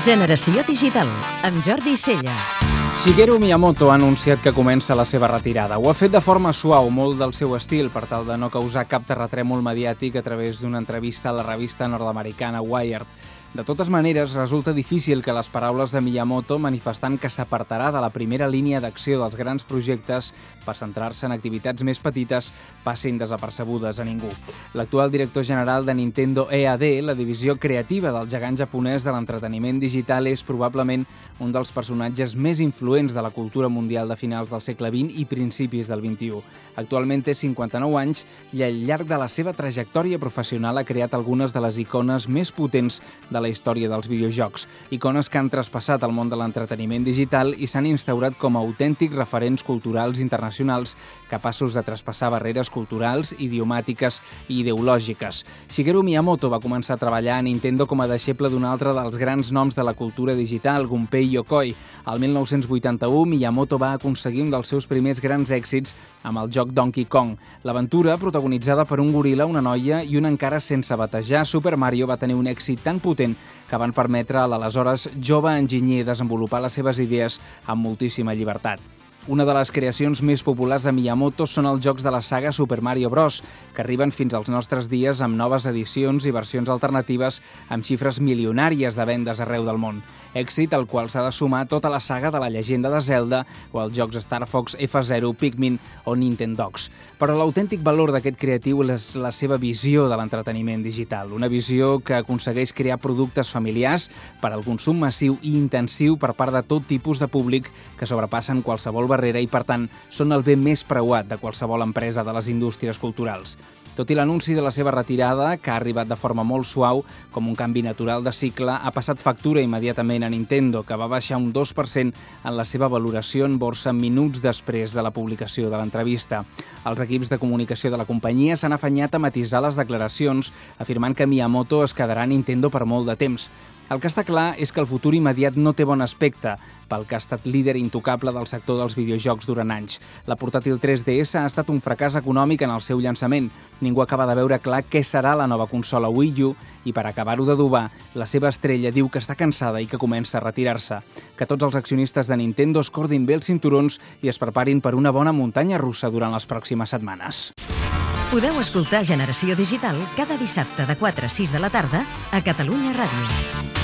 Generació Digital, amb Jordi Celles. Shigeru Miyamoto ha anunciat que comença la seva retirada. Ho ha fet de forma suau, molt del seu estil, per tal de no causar cap terratrèmol mediàtic a través d'una entrevista a la revista nord-americana Wired. De totes maneres, resulta difícil que les paraules de Miyamoto, manifestant que s'apartarà de la primera línia d'acció dels grans projectes per centrar-se en activitats més petites, passin desapercebudes a ningú. L'actual director general de Nintendo EAD, la divisió creativa del gegant japonès de l'entreteniment digital, és probablement un dels personatges més influents de la cultura mundial de finals del segle XX i principis del XXI. Actualment té 59 anys i al llarg de la seva trajectòria professional ha creat algunes de les icones més potents de la història dels videojocs, icones que han traspassat el món de l'entreteniment digital i s'han instaurat com a autèntics referents culturals internacionals capaços de traspassar barreres culturals, idiomàtiques i ideològiques. Shigeru Miyamoto va començar a treballar a Nintendo com a deixeble d'un altre dels grans noms de la cultura digital, Gunpei Yokoi. Al 1981, Miyamoto va aconseguir un dels seus primers grans èxits amb el joc Donkey Kong. L'aventura, protagonitzada per un goril·la, una noia i un encara sense batejar, Super Mario va tenir un èxit tan potent coneixement que van permetre a l'aleshores jove enginyer desenvolupar les seves idees amb moltíssima llibertat. Una de les creacions més populars de Miyamoto són els jocs de la saga Super Mario Bros., que arriben fins als nostres dies amb noves edicions i versions alternatives amb xifres milionàries de vendes arreu del món. Èxit al qual s'ha de sumar tota la saga de la llegenda de Zelda o els jocs Star Fox F0, Pikmin o Nintendogs. Però l'autèntic valor d'aquest creatiu és la seva visió de l'entreteniment digital, una visió que aconsegueix crear productes familiars per al consum massiu i intensiu per part de tot tipus de públic que sobrepassen qualsevol barrera i, per tant, són el bé més preuat de qualsevol empresa de les indústries culturals. Tot i l'anunci de la seva retirada, que ha arribat de forma molt suau, com un canvi natural de cicle, ha passat factura immediatament a Nintendo, que va baixar un 2% en la seva valoració en borsa minuts després de la publicació de l'entrevista. Els equips de comunicació de la companyia s'han afanyat a matisar les declaracions, afirmant que Miyamoto es quedarà a Nintendo per molt de temps. El que està clar és que el futur immediat no té bon aspecte pel que ha estat líder intocable del sector dels videojocs durant anys. La portàtil 3DS ha estat un fracàs econòmic en el seu llançament. Ningú acaba de veure clar què serà la nova consola Wii U i per acabar-ho d'adobar, la seva estrella diu que està cansada i que comença a retirar-se. Que tots els accionistes de Nintendo es cordin bé els cinturons i es preparin per una bona muntanya russa durant les pròximes setmanes. Podeu escoltar Generació Digital cada dissabte de 4 a 6 de la tarda a Catalunya Ràdio.